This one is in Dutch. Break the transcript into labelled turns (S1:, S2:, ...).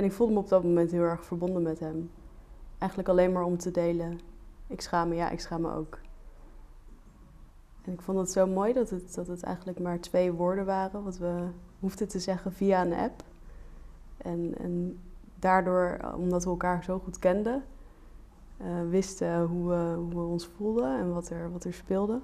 S1: En ik voelde me op dat moment heel erg verbonden met hem. Eigenlijk alleen maar om te delen. Ik schaam me, ja, ik schaam me ook. En ik vond het zo mooi dat het, dat het eigenlijk maar twee woorden waren, wat we hoefden te zeggen via een app. En, en daardoor, omdat we elkaar zo goed kenden, uh, wisten hoe we, hoe we ons voelden en wat er, wat er speelde.